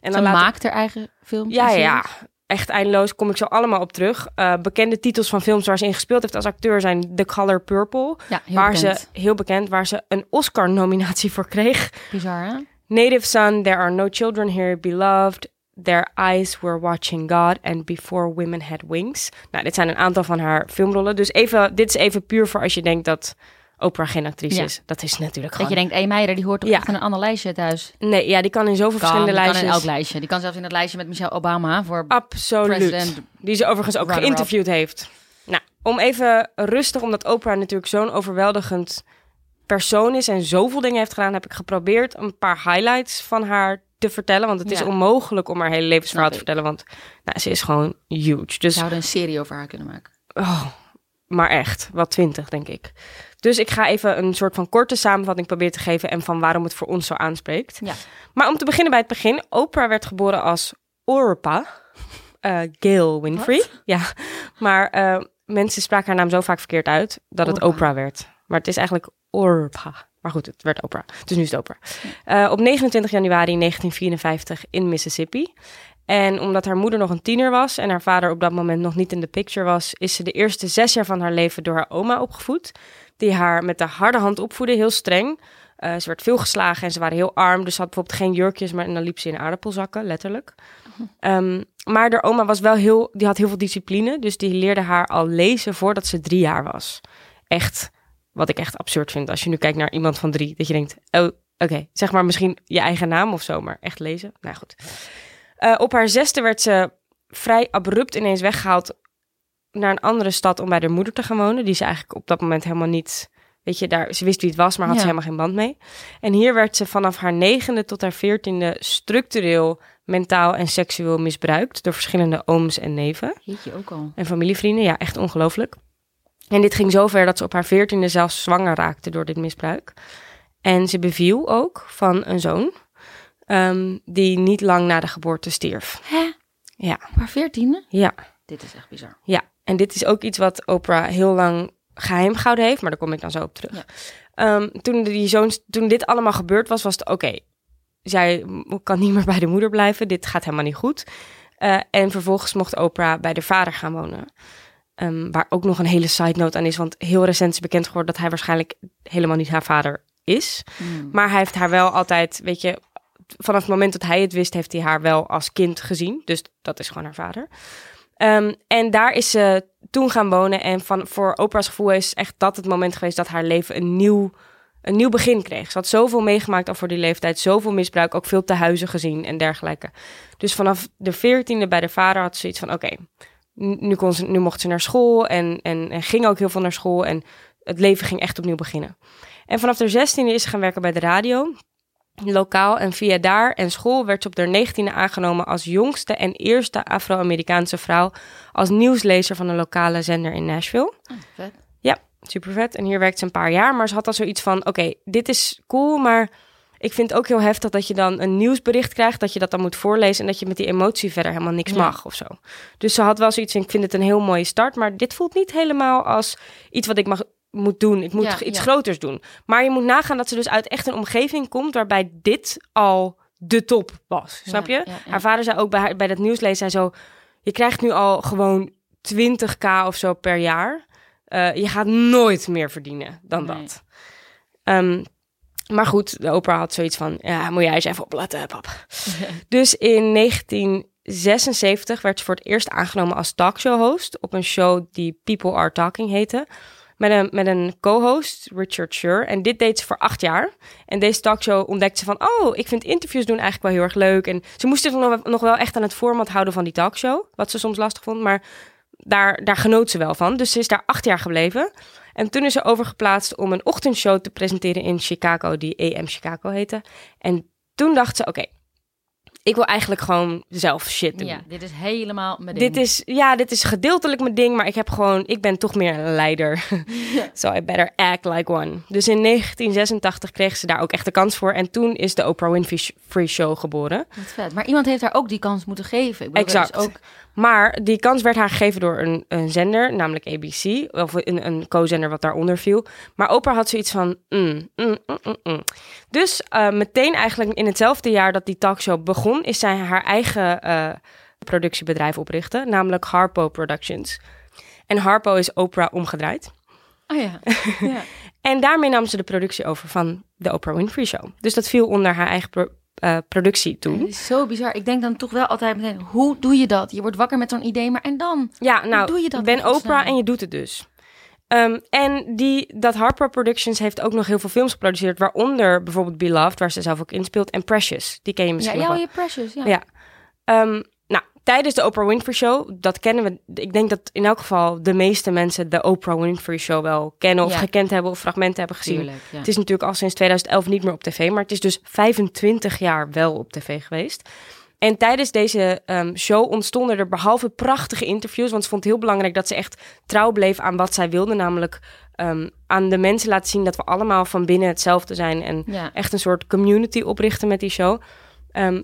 En Ze ik- maakt haar eigen films. Ja, ja. Echt eindeloos. Kom ik zo allemaal op terug. Eh, bekende titels van films waar ze in gespeeld heeft als acteur zijn The Color Purple. Ja, heel waar bekend. ze, heel bekend, waar ze een Oscar-nominatie voor kreeg. Bizar, hè? Native Son, There Are No Children Here, Beloved, Their Eyes Were Watching God and Before Women Had Wings. Nou, dit zijn een aantal van haar filmrollen. Dus even, dit is even puur voor als je denkt dat Oprah geen actrice Ja. is. Dat is natuurlijk Dat gewoon... je denkt, hé Meijer, die hoort toch Ja. echt in een ander lijstje thuis? Nee, ja, die kan in zoveel Kan, verschillende die kan lijstjes. in elk lijstje. Die kan zelfs in het lijstje met Michelle Obama voor Absoluut. president. Die ze overigens ook geïnterviewd heeft. Nou, om even rustig, omdat Oprah natuurlijk zo'n overweldigend persoon is en zoveel dingen heeft gedaan, heb ik geprobeerd een paar highlights van haar te vertellen. Want het is onmogelijk om haar hele levensverhaal te vertellen, want nou, ze is gewoon huge. Dus Zouden een serie over haar kunnen maken. Oh, maar echt, wel twintig, denk ik. Dus ik ga even een soort van korte samenvatting proberen te geven en van waarom het voor ons zo aanspreekt. Ja. Maar om te beginnen bij het begin. Oprah werd geboren als Orpa, eh Gail Winfrey. Ja, maar eh, mensen spraken haar naam zo vaak verkeerd uit dat het. Oprah werd. Maar het is eigenlijk Orpa. Maar goed, het werd Oprah. Dus nu is het Oprah. Eh, op 29 januari 1954 in Mississippi. En omdat haar moeder nog een tiener was en haar vader op dat moment nog niet in de picture was, is ze de eerste zes jaar van haar leven door haar oma opgevoed. Die haar met de harde hand opvoedde, heel streng. Eh, ze werd veel geslagen en ze waren heel arm. Dus had bijvoorbeeld geen jurkjes, maar en dan liep ze in aardappelzakken, letterlijk. Ehm, maar de oma was wel heel, die had heel veel discipline. Dus die leerde haar al lezen voordat ze drie jaar was. Echt, wat ik echt absurd vind. Als je nu kijkt naar iemand van drie, dat je denkt, oh, oké, zeg maar misschien je eigen naam of zo, maar echt lezen. Nou goed. Eh, op haar zesde werd ze vrij abrupt ineens weggehaald naar een andere stad om bij haar moeder te gaan wonen. Die ze eigenlijk op dat moment helemaal niet, weet je, daar, ze wist wie het was, maar had Ja. ze helemaal geen band mee. En hier werd ze vanaf haar negende tot haar veertiende structureel, mentaal en seksueel misbruikt door verschillende ooms en neven Jeetje, ook al. en familievrienden. Ja, echt ongelooflijk. En dit ging zover dat ze op haar veertiende zelfs zwanger raakte door dit misbruik. En ze beviel ook van een zoon ehm, die niet lang na de geboorte stierf. Hè? Ja, Maar veertiende? ja, Dit is echt bizar. ja. En dit is ook iets wat Oprah heel lang geheim gehouden heeft, maar daar kom ik dan zo op terug. Ja. Ehm, toen, die zoons, toen dit allemaal gebeurd was, was het oké. zij kan niet meer bij de moeder blijven. Dit gaat helemaal niet goed. Eh, en vervolgens mocht Oprah bij de vader gaan wonen. Ehm, waar ook nog een hele side note aan is. Want heel recent is bekend geworden dat hij waarschijnlijk helemaal niet haar vader is. Hmm. Maar hij heeft haar wel altijd, weet je, vanaf het moment dat hij het wist, heeft hij haar wel als kind gezien. Dus dat is gewoon haar vader. Ehm, en daar is ze toen gaan wonen. En van, voor Oprah's gevoel is echt dat het moment geweest dat haar leven een nieuw, een nieuw begin kreeg. Ze had zoveel meegemaakt al voor die leeftijd, zoveel misbruik, ook veel te huizen gezien en dergelijke. Dus vanaf de veertiende bij de vader had ze zoiets van: oké, nu kon ze, nu mocht ze naar school en, en, en ging ook heel veel naar school. En het leven ging echt opnieuw beginnen. En vanaf de zestiende is ze gaan werken bij de radio lokaal en via daar en school werd ze op haar 19e aangenomen als jongste en eerste Afro-Amerikaanse vrouw als nieuwslezer van een lokale zender in Nashville. Ah, vet. Ja, super vet. En hier werkte ze een paar jaar, maar ze had al zoiets van: oké, dit is cool, maar ik vind het ook heel heftig dat je dan een nieuwsbericht krijgt, dat je dat dan moet voorlezen en dat je met die emotie verder helemaal niks Ja. mag of zo. Dus ze had wel zoiets van: ik vind het een heel mooie start, maar dit voelt niet helemaal als iets wat ik mag moet doen. Ik moet Ja, iets ja. groters doen. Maar je moet nagaan dat ze dus uit echt een omgeving komt waarbij dit al de top was. Snap je? Haar vader zei ook bij, haar, bij dat nieuwslezen, hij zo, je krijgt nu al gewoon 20k of zo per jaar. Eh, je gaat nooit meer verdienen dan Nee. dat. Ehm, maar goed, de Oprah had zoiets van, ja, moet jij eens even opletten, pap. Dus in 1976 werd ze voor het eerst aangenomen als talkshow-host op een show die People Are Talking heette. Met een, met een co-host, Richard Scher. En dit deed ze voor acht jaar. En deze talkshow ontdekte ze van... oh, ik vind interviews doen eigenlijk wel heel erg leuk. En ze moest zich nog, nog wel echt aan het format houden van die talkshow. Wat ze soms lastig vond, maar daar, daar genoot ze wel van. Dus ze is daar acht jaar gebleven. En toen is ze overgeplaatst om een ochtendshow te presenteren in Chicago... die AM Chicago heette. En toen dacht ze, oké... ik wil eigenlijk gewoon zelf shit doen. Ja, dit is helemaal mijn ding. Dit is, ja, dit is gedeeltelijk mijn ding, maar ik heb gewoon, ik ben toch meer een leider. so I better act like one. Dus in 1986 kreeg ze daar ook echt de kans voor. En toen is de Oprah Winfrey Show geboren. Wat vet. Maar iemand heeft haar ook die kans moeten geven. Ik bedoel, Exact. is ook Maar die kans werd haar gegeven door een, een zender, namelijk ABC. Of een, een co-zender wat daaronder viel. Maar Oprah had zoiets van... mm, mm, mm, mm. Dus eh, meteen eigenlijk in hetzelfde jaar dat die talkshow begon... is zij haar eigen eh, productiebedrijf oprichten. Namelijk Harpo Productions. En Harpo is Oprah omgedraaid. Oh ja. ja. En daarmee nam ze de productie over van de Oprah Winfrey Show. Dus dat viel onder haar eigen eh, productie toen. is zo bizar. Ik denk dan toch wel altijd meteen, hoe doe je dat? Je wordt wakker met zo'n idee, maar en dan? Ja, nou, doe je dat ben? Oprah en je doet het dus. Ehm, en die, dat Harper Productions heeft ook nog heel veel films geproduceerd. Waaronder bijvoorbeeld Beloved, waar ze zelf ook in speelt. En Precious, die ken je Ja, misschien ja, wel. je precious. Ja. Ja. Ehm, tijdens de Oprah Winfrey Show, dat kennen we. Ik denk dat in elk geval de meeste mensen de Oprah Winfrey Show wel kennen of Ja. gekend hebben of fragmenten hebben gezien. Tuurlijk, ja. Het is natuurlijk al sinds 2011 niet meer op tv, maar het is dus 25 jaar wel op tv geweest. En tijdens deze ehm, show ontstonden er behalve prachtige interviews, want ze vond het heel belangrijk dat ze echt trouw bleef aan wat zij wilde, namelijk ehm, aan de mensen laten zien dat we allemaal van binnen hetzelfde zijn en Ja. echt een soort community oprichten met die show. Ehm,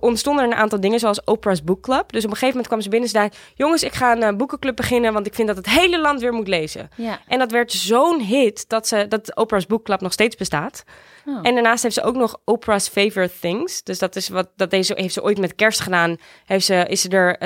ontstonden er een aantal dingen zoals Oprah's Book Club. Dus op een gegeven moment kwam ze binnen en zei... jongens, ik ga een eh, boekenclub beginnen... want ik vind dat het hele land weer moet lezen. Ja. En dat werd zo'n hit dat, ze, dat Oprah's Book Club nog steeds bestaat. Oh. En daarnaast heeft ze ook nog Oprah's Favorite Things. Dus dat is wat dat deze heeft ze ooit met kerst gedaan. Heeft ze, is ze er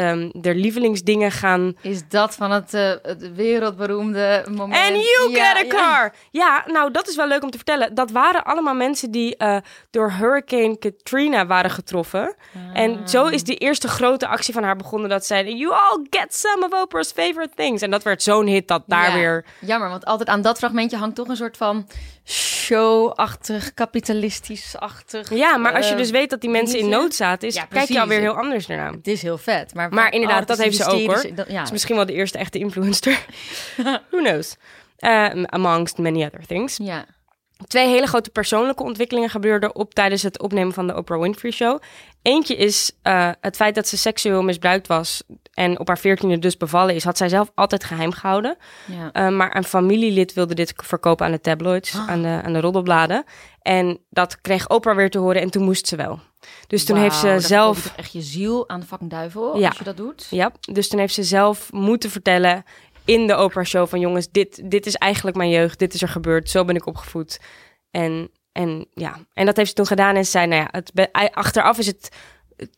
de lievelingsdingen gaan... Is dat van het, eh, het wereldberoemde moment? And you Ja, get a car! Ja. nou dat is wel leuk om te vertellen. Dat waren allemaal mensen die eh, door Hurricane Katrina waren getroffen. En zo is die eerste grote actie van haar begonnen. Dat zij, you all get some of Oprah's favorite things. En dat werd zo'n hit dat daar Ja. weer... Jammer, want altijd aan dat fragmentje hangt toch een soort van show-achtig, kapitalistisch-achtig. Ja, maar als je eh, dus weet dat die mensen in nood zaten, is, Ja, kijk je alweer heel anders ernaar. Het is heel vet. Maar, Maar inderdaad, dat heeft ze ook, hoor. Dat- ja. is misschien wel de eerste echte influencer. Who knows? Eh, amongst many other things. ja. Twee hele grote persoonlijke ontwikkelingen gebeurden op tijdens het opnemen van de Oprah Winfrey Show. Eentje is eh, het feit dat ze seksueel misbruikt was en op haar veertiende dus bevallen is, had zij zelf altijd geheim gehouden. Ja. Eh, maar een familielid wilde dit verkopen aan de tabloids, aan, de, aan de roddelbladen. En dat kreeg Oprah weer te horen en toen moest ze wel. Dus toen heeft ze zelf... echt je ziel aan de fucking duivel Ja. als je dat doet. Ja, dus toen heeft ze zelf moeten vertellen in de Oprah Show van jongens, dit, dit is eigenlijk mijn jeugd, dit is er gebeurd, zo ben ik opgevoed. En, en ja, en dat heeft ze toen gedaan en ze zei, nou ja, het, achteraf is het,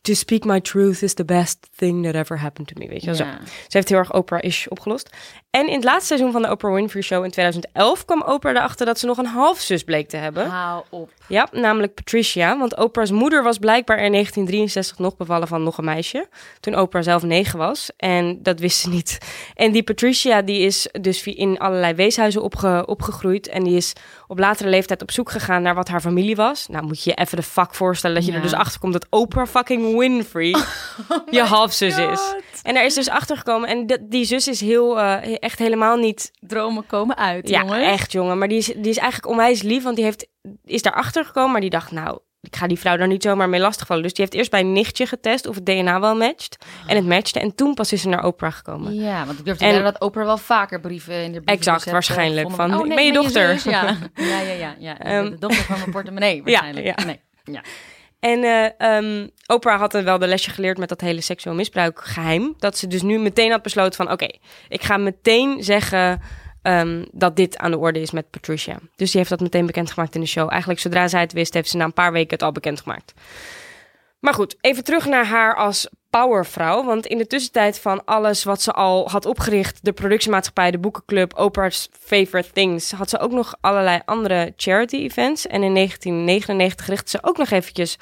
to speak my truth is the best thing that ever happened to me, weet je wel zo. Ja. Ze heeft heel erg Oprah-ish opgelost. En in het laatste seizoen van de Oprah Winfrey Show in 2011 kwam Oprah erachter dat ze nog een halfzus bleek te hebben. Hou op. Ja, namelijk Patricia. Want Oprah's moeder was blijkbaar in 1963 nog bevallen van nog een meisje. Toen Oprah zelf negen was. En dat wist ze niet. En die Patricia die is dus in allerlei weeshuizen opge- opgegroeid. En die is op latere leeftijd op zoek gegaan naar wat haar familie was. Nou moet je je even de fuck voorstellen dat je Ja. er dus achter komt dat Oprah fucking Winfrey je halfzus is. En daar is dus achter gekomen. En die zus is heel, eh, echt helemaal niet Dromen komen uit, ja, echt jongen. Maar die is, die is eigenlijk onwijs lief, want die heeft, is daarachter gekomen. Maar die dacht, nou, ik ga die vrouw daar niet zomaar mee lastigvallen. Dus die heeft eerst bij een nichtje getest of het DNA wel matcht. En het matchte. En toen pas is ze naar Oprah gekomen. Ja, want ik durf te En- dat Oprah wel vaker brieven in de Exact, waarschijnlijk. Van, gevonden. ik ben je dochter. zus. Ja, ja, ja. ja, ja. Ehm, de dochter van mijn portemonnee waarschijnlijk. ja. Nee. Ja. En eh, ehm, Oprah had er wel de lesje geleerd met dat hele seksueel misbruik geheim. Dat ze dus nu meteen had besloten van... oké, ik ga meteen zeggen ehm, dat dit aan de orde is met Patricia. Dus die heeft dat meteen bekendgemaakt in de show. Eigenlijk zodra zij het wist, heeft ze na een paar weken het al bekendgemaakt. Maar goed, even terug naar haar als powervrouw. Want in de tussentijd van alles wat ze al had opgericht... de productiemaatschappij, de boekenclub, Oprah's Favorite Things... had ze ook nog allerlei andere charity events. En in 1999 richtte ze ook nog eventjes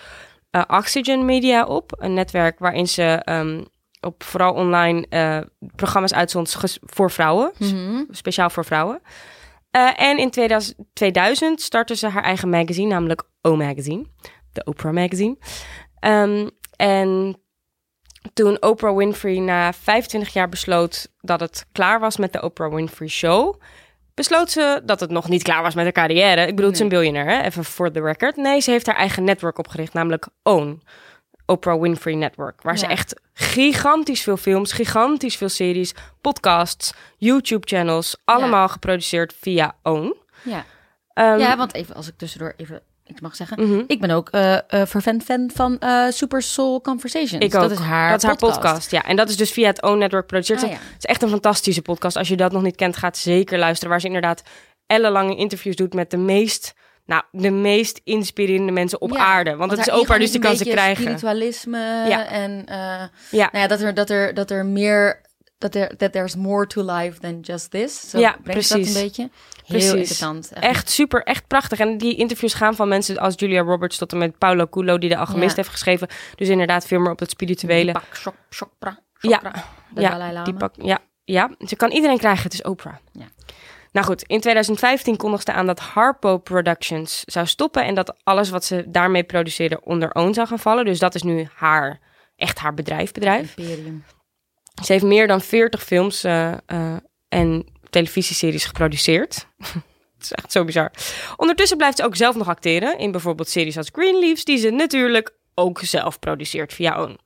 eh, Oxygen Media op. Een netwerk waarin ze ehm, op vooral online eh, programma's uitzond voor vrouwen. Mhm. Speciaal voor vrouwen. Eh, en in 2000, 2000 startte ze haar eigen magazine, namelijk O-Magazine. De Oprah Magazine. Ehm, en toen Oprah Winfrey na 25 jaar besloot dat het klaar was met de Oprah Winfrey Show, besloot ze dat het nog niet klaar was met haar carrière. Ik bedoel, het is een biljonair, hè? even voor the record. Nee, ze heeft haar eigen netwerk opgericht, namelijk OWN. Oprah Winfrey Network. Waar ze echt gigantisch veel films, gigantisch veel series, podcasts, YouTube-channels, allemaal geproduceerd via OWN. Ja. Ehm, ja, want even als ik tussendoor even iets mag zeggen. mhm. Ik ben ook fervent fan van eh, Super Soul Conversations. Ik ook. Dat is haar dat is haar podcast. Ja, en dat is dus via het Own Network produceerd. Ah, ja. Het is echt een fantastische podcast. Als je dat nog niet kent, gaat zeker luisteren. Waar ze inderdaad ellenlange interviews doet met de meest, nou, de meest inspirerende mensen op Ja, aarde. Want, het is ingang dus die kan ze krijgen. Spiritualisme Ja. en eh, Ja, nou ja, dat er, dat er, dat er meer, dat er, that there's more to life than just this. Zo Ja, ze dat precies. een beetje. Heel Precies. interessant. echt super, echt prachtig. En die interviews gaan van mensen als Julia Roberts tot en met Paulo Coelho, die de Alchemist Ja. heeft geschreven. Dus inderdaad veel meer op het spirituele. Pak, Ja. De ja, Dalai Lama. die pak, ja, ja, ze kan iedereen krijgen. Het is Oprah. Ja. Nou goed, in 2015 kondigde ze aan dat Harpo Productions zou stoppen en dat alles wat ze daarmee produceerde onder own zou gaan vallen. Dus dat is nu haar, echt haar bedrijf, bedrijf. Imperium. Ze heeft meer dan 40 films eh, eh, en televisieseries geproduceerd. Het is echt zo bizar. Ondertussen blijft ze ook zelf nog acteren in bijvoorbeeld series als Greenleaves, die ze natuurlijk ook zelf produceert via OWN.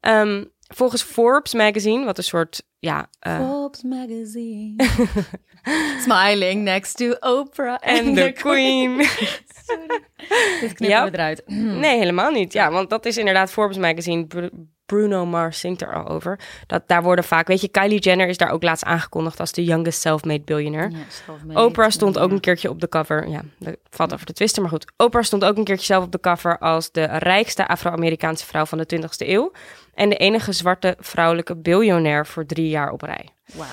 Ehm, volgens Forbes magazine, wat een soort ja, eh, Forbes magazine. Smiling next to Oprah en de Queen. Dit knippen Ja. we eruit. Nee, helemaal niet. Ja, want dat is inderdaad Forbes magazine. Br- Bruno Mars zingt er al over. Dat, daar worden vaak, weet je, Kylie Jenner is daar ook laatst aangekondigd als de youngest self-made billionaire. Ja, self-made. Oprah stond ook Ja. een keertje op de cover. Ja, dat valt over de twisten, maar goed. Oprah stond ook een keertje zelf op de cover als de rijkste Afro-Amerikaanse vrouw van de 20e eeuw. En de enige zwarte vrouwelijke biljonair voor drie jaar op rij. Wauw.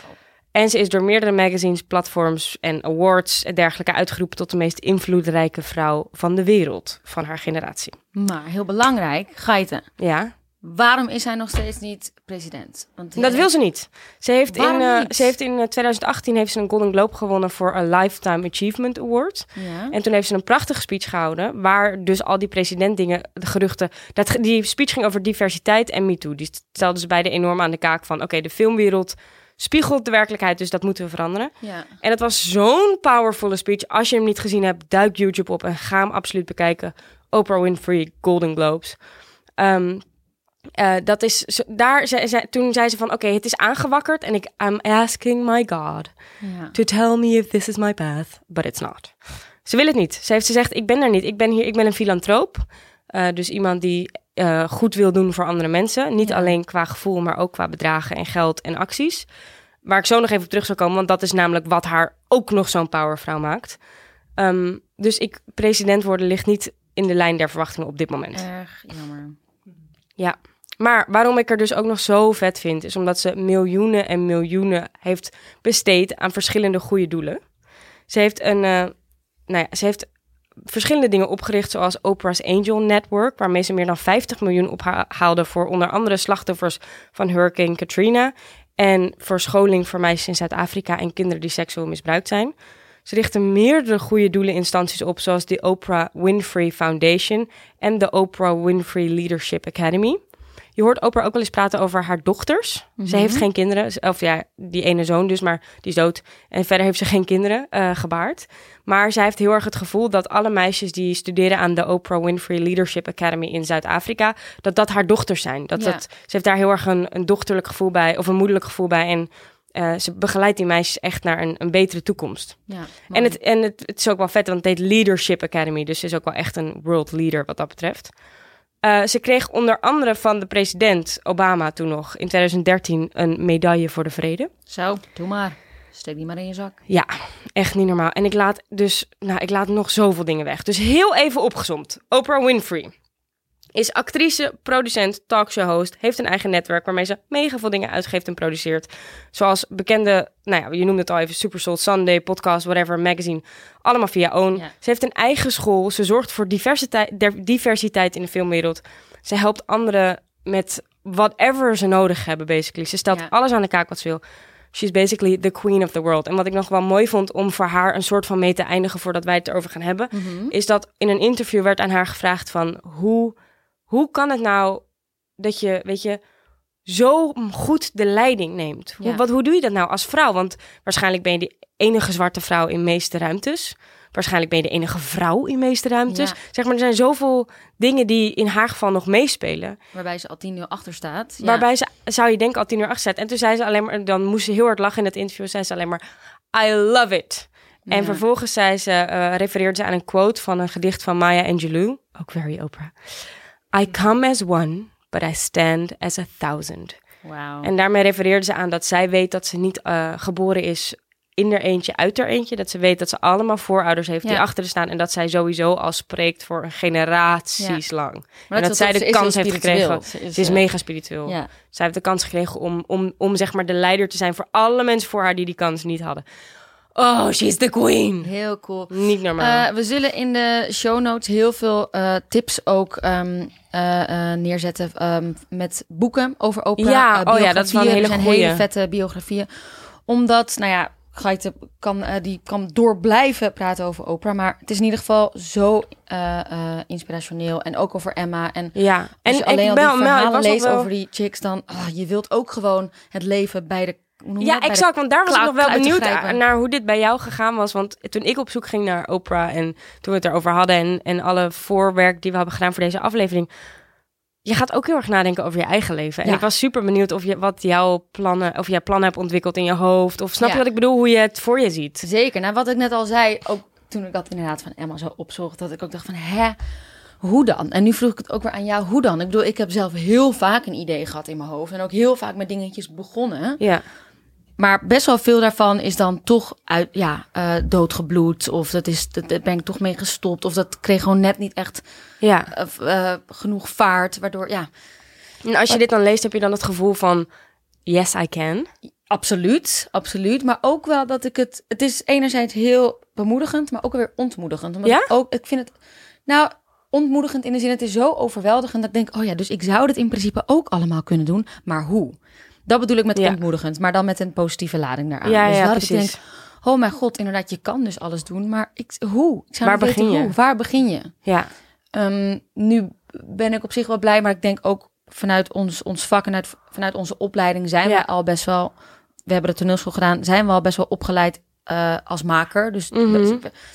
En ze is door meerdere magazines, platforms en awards en dergelijke uitgeroepen tot de meest invloedrijke vrouw van de wereld van haar generatie. Maar heel belangrijk, Geiten. Ja, Waarom is hij nog steeds niet president? Want dat wil ze niet. Ze heeft, in, Waarom eh, ze heeft in eh, 2018 heeft ze een Golden Globe gewonnen voor een Lifetime Achievement Award. Ja. En toen heeft ze een prachtige speech gehouden, waar dus al die presidentdingen, de geruchten, dat, die speech ging over diversiteit en MeToo. Die stelden ze beide enorm aan de kaak van, oké, de filmwereld spiegelt de werkelijkheid, dus dat moeten we veranderen. ja. En het was zo'n powervolle speech. Als je hem niet gezien hebt, duik YouTube op en ga hem absoluut bekijken. Oprah Winfrey, Golden Globes. Ehm, eh, dat is, daar, ze, ze- toen zei ze van, oké, het is aangewakkerd en ik, I'm asking my God ja. to tell me if this is my path, but it's not. Ze wil het niet. Ze heeft gezegd, ik ben er niet. Ik ben hier, ik ben een filantroop. Eh, dus iemand die eh, goed wil doen voor andere mensen. Niet Ja. alleen qua gevoel, maar ook qua bedragen en geld en acties. Waar ik zo nog even op terug zal komen, want dat is namelijk wat haar ook nog zo'n powervrouw maakt. Ehm, dus ik, president worden ligt niet in de lijn der verwachtingen op dit moment. Erg jammer. Ja, maar waarom ik er dus ook nog zo vet vind, is omdat ze miljoenen en miljoenen heeft besteed aan verschillende goede doelen. Ze heeft een, eh, nou ja, ze heeft verschillende dingen opgericht, zoals Oprah's Angel Network, waarmee ze meer dan 50 miljoen ophaalde voor onder andere slachtoffers van Hurricane Katrina en voor scholing voor meisjes in Zuid-Afrika en kinderen die seksueel misbruikt zijn. Ze richten meerdere goede doeleninstanties op, zoals de Oprah Winfrey Foundation en de Oprah Winfrey Leadership Academy. Je hoort Oprah ook wel eens praten over haar dochters. Ze heeft geen kinderen, of ja, die ene zoon dus, maar die is dood. En verder heeft ze geen kinderen eh, gebaard. Maar zij heeft heel erg het gevoel dat alle meisjes die studeren aan de Oprah Winfrey Leadership Academy in Zuid-Afrika, dat dat haar dochters zijn. Dat Ja. dat, ze heeft daar heel erg een, een dochterlijk gevoel bij, of een moederlijk gevoel bij. En eh, ze begeleidt die meisjes echt naar een, een betere toekomst. Ja, En, het, en het, het is ook wel vet, want het heet Leadership Academy. Dus ze is ook wel echt een world leader wat dat betreft. Eh, ze kreeg onder andere van de president Obama toen nog in 2013 een medaille voor de vrede. Zo, doe maar. Steek die maar in je zak. Ja, echt niet normaal. En ik laat dus, nou, ik laat nog zoveel dingen weg. Dus heel even opgezomd. Oprah Winfrey is actrice, producent, talkshow-host, heeft een eigen netwerk waarmee ze mega veel dingen uitgeeft en produceert. Zoals bekende, nou ja, je noemde het al even, Super Soul Sunday, podcast, whatever, magazine. Allemaal via OWN. Ja. Ze heeft een eigen school. Ze zorgt voor diversiteit, diversiteit in de filmwereld. Ze helpt anderen met whatever ze nodig hebben, basically. Ze stelt Ja. alles aan de kaak wat ze wil. She's basically the queen of the world. En wat ik nog wel mooi vond om voor haar een soort van mee te eindigen voordat wij het erover gaan hebben, is dat in een interview werd aan haar gevraagd van hoe, hoe kan het nou dat je, weet je, zo goed de leiding neemt? Hoe, Ja. wat, hoe doe je dat nou als vrouw? Want waarschijnlijk ben je de enige zwarte vrouw in meeste ruimtes. Waarschijnlijk ben je de enige vrouw in meeste ruimtes. Ja. Zeg maar, er zijn zoveel dingen die in haar geval nog meespelen. Waarbij ze al 10-0 achter staat. Ja. Waarbij ze, zou je denken, al tien uur achter staat. En toen zei ze alleen maar, dan moest ze heel hard lachen in het interview. Zei ze alleen maar, I love it. En Ja. vervolgens zei ze, eh, refereerde ze aan een quote van een gedicht van Maya Angelou. Ook very Oprah. I come as one, but I stand as a thousand. Wauw. En daarmee refereerde ze aan dat zij weet dat ze niet eh, geboren is in er eentje, uit er eentje. Dat ze weet dat ze allemaal voorouders heeft die achter staan. En dat zij sowieso al spreekt voor een generaties lang. Maar en dat zij de kans heeft gekregen. Ze is eh, mega spiritueel. Ja. Zij heeft de kans gekregen om, om, om zeg maar de leider te zijn voor alle mensen voor haar die die kans niet hadden. Oh, she's the queen. Heel cool. Niet normaal. Eh, we zullen in de show notes heel veel eh, tips ook ehm, eh, eh, neerzetten ehm, met boeken over Oprah. Ja, oh ja, dat is wel een biografieën. hele zijn hele vette biografieën. Omdat, nou ja, Gaite kan, eh, die kan door blijven praten over Oprah. Maar het is in ieder geval zo eh, eh, inspirationeel. En ook over Emma. En Ja, als en je alleen ik al ben, die verhalen leest wel- over die chicks, dan... ah, je wilt ook gewoon het leven bij de... Ja, exact. Want daar was ik nog wel benieuwd naar hoe dit bij jou gegaan was. Want toen ik op zoek ging naar Oprah en toen we het erover hadden en, en alle voorwerk die we hebben gedaan voor deze aflevering. Je gaat ook heel erg nadenken over je eigen leven. En Ja. ik was super benieuwd of je wat jouw plannen, of jij plannen hebt ontwikkeld in je hoofd. Of snap Ja. je wat ik bedoel? Hoe je het voor je ziet. Zeker. Nou, wat ik net al zei, ook toen ik dat inderdaad van Emma zo opzocht, dat ik ook dacht van, hè, hoe dan? En nu vroeg ik het ook weer aan jou, hoe dan? Ik bedoel, ik heb zelf heel vaak een idee gehad in mijn hoofd en ook heel vaak met dingetjes begonnen. Ja, Maar best wel veel daarvan is dan toch uit, ja, eh, doodgebloed. Of dat is, dat, daar ben ik toch mee gestopt. Of dat kreeg gewoon net niet echt ja. eh, eh, genoeg vaart. Waardoor, ja, En als je dit dan leest, heb je dan het gevoel van yes, I can. absoluut, absoluut. Maar ook wel dat ik het, het is enerzijds heel bemoedigend, maar ook weer ontmoedigend. Omdat Ja? ik ook, ik vind het, nou, ontmoedigend in de zin, het is zo overweldigend dat ik denk, oh ja, dus ik zou dit in principe ook allemaal kunnen doen. Maar hoe? Dat bedoel ik met Ja. ontmoedigend, maar dan met een positieve lading daaraan. Ja, dus ja, dat ik precies. denk, oh mijn god, inderdaad, je kan dus alles doen, maar ik, hoe? Ik zou Waar niet weten begin je? hoe. Waar begin je? Ja, Ehm, nu ben ik op zich wel blij, maar ik denk ook vanuit ons, ons vak en uit, vanuit onze opleiding zijn we al best wel. We hebben de toneelschool gedaan, zijn we al best wel opgeleid eh, als maker. Dus Mhm.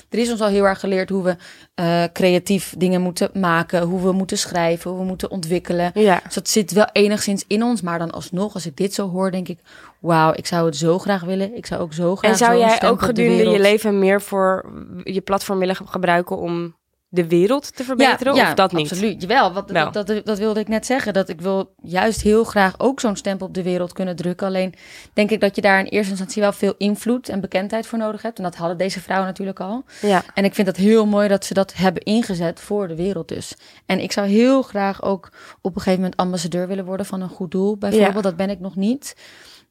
er is ons al heel erg geleerd hoe we eh, creatief dingen moeten maken, hoe we moeten schrijven, hoe we moeten ontwikkelen. ja. Dus dat zit wel enigszins in ons, maar dan alsnog, als ik dit zo hoor, denk ik, wauw, ik zou het zo graag willen. Ik zou ook zo graag. En zou jij ook gedurende je leven meer voor je platform willen ge- gebruiken om de wereld te verbeteren? of dat niet? Absoluut, jawel. Wat, Wel. Dat, dat, dat wilde ik net zeggen. Dat ik wil juist heel graag ook zo'n stempel op de wereld kunnen drukken. Alleen denk ik dat je daar in eerste instantie wel veel invloed en bekendheid voor nodig hebt. En dat hadden deze vrouwen natuurlijk al. Ja. En ik vind het heel mooi dat ze dat hebben ingezet voor de wereld dus. En ik zou heel graag ook op een gegeven moment ambassadeur willen worden van een goed doel. Bijvoorbeeld, Ja. dat ben ik nog niet.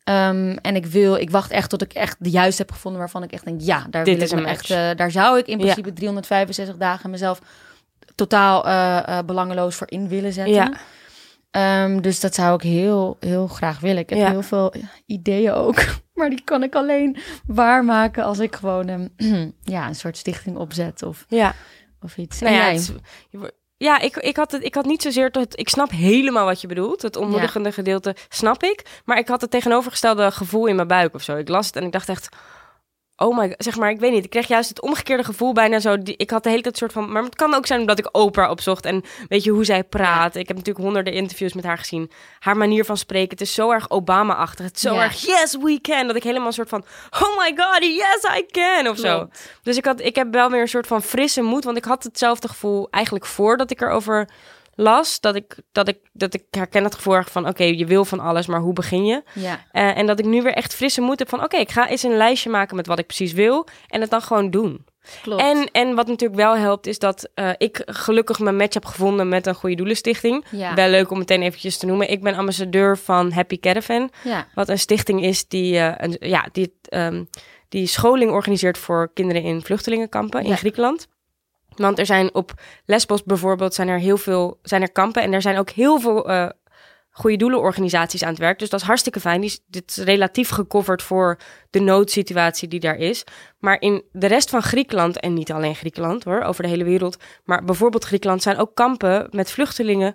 Ehm, en ik wil, ik wacht echt tot ik echt de juiste heb gevonden waarvan ik echt denk, ja, daar Dit wil is ik een echt, eh, daar zou ik in Ja. principe 365 dagen mezelf totaal eh, eh, belangeloos voor in willen zetten. Ja. Ehm, dus dat zou ik heel, heel graag willen. Ik heb Ja. heel veel ideeën ook, maar die kan ik alleen waarmaken als ik gewoon ehm, ja, een soort stichting opzet of, Ja. of iets. Nou En jij? het ja ik, ik, had het, ik had niet zozeer... Het, ik snap helemaal wat je bedoelt. Het ontmoedigende gedeelte snap ik. Maar ik had het tegenovergestelde gevoel in mijn buik of zo. Ik las het en ik dacht echt... Oh my god, zeg maar, ik weet niet. Ik kreeg juist het omgekeerde gevoel bijna zo. Die, ik had de hele tijd soort van... Maar het kan ook zijn omdat ik Oprah opzocht. En weet je hoe zij praat. Ik heb natuurlijk honderden interviews met haar gezien. Haar manier van spreken. Het is zo erg Obama-achtig. Het is zo Ja. erg yes, we can. Dat ik helemaal een soort van... Oh my god, yes, I can. Of zo. Dus ik, had, ik heb wel weer een soort van frisse moed. Want ik had hetzelfde gevoel eigenlijk voordat ik erover las. Dat ik, dat ik, dat ik herken het gevoel van... Oké, je wil van alles, maar hoe begin je? Ja, Eh, en dat ik nu weer echt frisse moed heb van... Oké, ik ga eens een lijstje maken met wat ik precies wil. En het dan gewoon doen. klopt. En, en wat natuurlijk wel helpt, is dat eh, ik gelukkig mijn match heb gevonden met een goede doelenstichting. ja. Wel leuk om meteen eventjes te noemen. Ik ben ambassadeur van Happy Caravan. ja. Wat een stichting is die, eh, een, ja, die, ehm, die scholing organiseert voor kinderen in vluchtelingenkampen in Ja. Griekenland. Want er zijn op Lesbos bijvoorbeeld zijn er heel veel zijn er kampen en er zijn ook heel veel eh goede doelenorganisaties aan het werk. Dus dat is hartstikke fijn. Die is, dit is relatief gecoverd voor de noodsituatie die daar is. Maar in de rest van Griekenland, en niet alleen Griekenland hoor, over de hele wereld, maar bijvoorbeeld Griekenland zijn ook kampen met vluchtelingen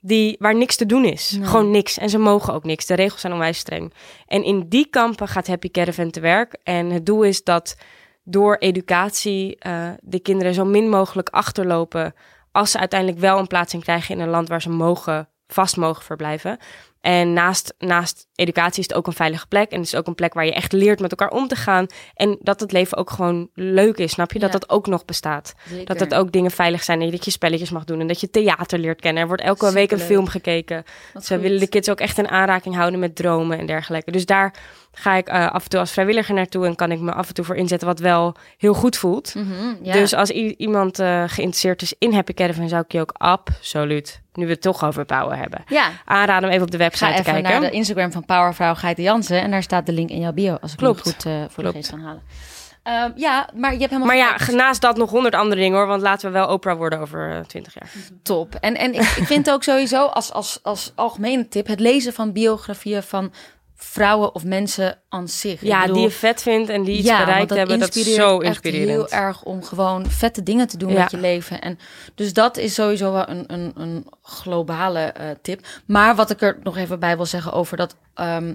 die, waar niks te doen is. Nee. Gewoon niks. En ze mogen ook niks. De regels zijn onwijs streng. En in die kampen gaat Happy Caravan te werk. En het doel is dat door educatie eh, de kinderen zo min mogelijk achterlopen als ze uiteindelijk wel een plaatsing krijgen in een land waar ze mogen, vast mogen verblijven. En naast, naast educatie is het ook een veilige plek. En het is ook een plek waar je echt leert met elkaar om te gaan. En dat het leven ook gewoon leuk is, snap je? Dat Ja. dat ook nog bestaat. Zeker. Dat het ook dingen veilig zijn en dat je spelletjes mag doen. En dat je theater leert kennen. Er wordt elke week een film gekeken. Wat Ze goed. willen de kids ook echt in aanraking houden met dromen en dergelijke. Dus daar ga ik eh, af en toe als vrijwilliger naartoe en kan ik me af en toe voor inzetten wat wel heel goed voelt. Mhm, ja. Dus als iemand eh, geïnteresseerd is in Happy Caravan, zou ik je ook absoluut, nu we het toch over power hebben, ja, aanraden om even op de website ga te even kijken. naar de Instagram van Powervrouw Geite Jansen. En daar staat de link in jouw bio, als ik het goed eh, voor Klopt. de geest kan halen. Ehm, ja, maar je hebt helemaal Maar ja, naast dat nog honderd andere dingen hoor, want laten we wel Oprah worden over twintig jaar. top. En, en ik, ik vind ook sowieso als, als, als algemene tip het lezen van biografieën van vrouwen of mensen aan zich. Ja, bedoel, die je vet vindt en die iets ja, bereikt hebben, dat is zo echt inspirerend. heel erg om gewoon vette dingen te doen Ja. met je leven. En dus dat is sowieso wel een, een, een globale eh, tip. Maar wat ik er nog even bij wil zeggen over dat. ehm,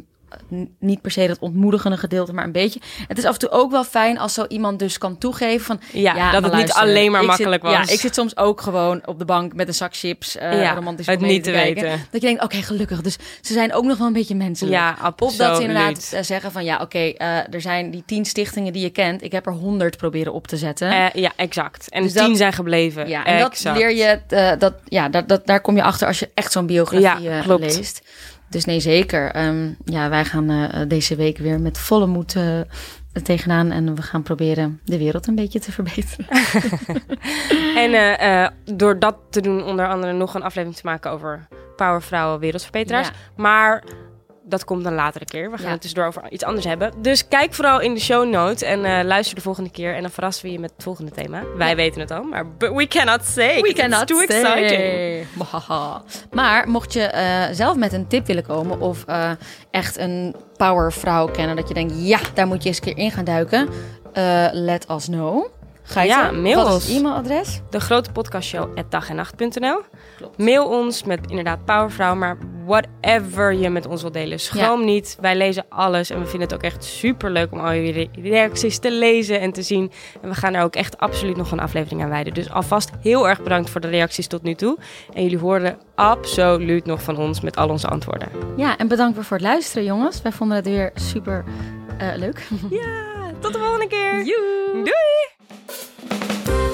niet per se dat ontmoedigende gedeelte, maar een beetje. Het is af en toe ook wel fijn als zo iemand dus kan toegeven van... Ja, dat het niet alleen maar makkelijk zit, was. Ja, ik zit soms ook gewoon op de bank met een zak chips, eh Ja, romantisch het niet te kijken. weten. Dat je denkt, oké, gelukkig. Dus ze zijn ook nog wel een beetje menselijk. Ja, Of absoluut. dat ze inderdaad eh, zeggen van ja, oké, eh, er zijn die tien stichtingen die je kent. Ik heb er honderd proberen op te zetten. Ja, exact. En Dus tien dat- zijn gebleven. ja, en dat leer je, dat, ja, dat, dat, daar kom je achter als je echt zo'n biografie eh, klopt. Dus nee, zeker. Ehm, ja, wij gaan eh, deze week weer met volle moed eh, tegenaan. En we gaan proberen de wereld een beetje te verbeteren. En eh, door dat te doen, onder andere nog een aflevering te maken over powervrouwen, wereldverbeteraars. Ja. Maar dat komt een latere keer. We gaan Ja. het tussendoor over iets anders hebben. Dus kijk vooral in de show notes en eh, luister de volgende keer. En dan verrassen we je met het volgende thema. Wij weten het al, maar we cannot say. We It's cannot too say. exciting. Maar mocht je eh, zelf met een tip willen komen of eh, echt een powervrouw kennen dat je denkt, ja, daar moet je eens een keer in gaan duiken, let us know. Ga je Ja, mail Wat ons. e-mailadres? De grote podcastshow at dagennacht.nl. Klopt. Mail ons met inderdaad powervrouw, maar whatever je met ons wilt delen. Schroom niet. Wij lezen alles en we vinden het ook echt super leuk om al jullie re- reacties te lezen en te zien. En we gaan er ook echt absoluut nog een aflevering aan wijden. Dus alvast heel erg bedankt voor de reacties tot nu toe. En jullie hoorden absoluut nog van ons met al onze antwoorden. Ja, en bedankt weer voor het luisteren, jongens. Wij vonden het weer super eh, leuk. Ja, tot de volgende keer. Joe. Doei! Thank you.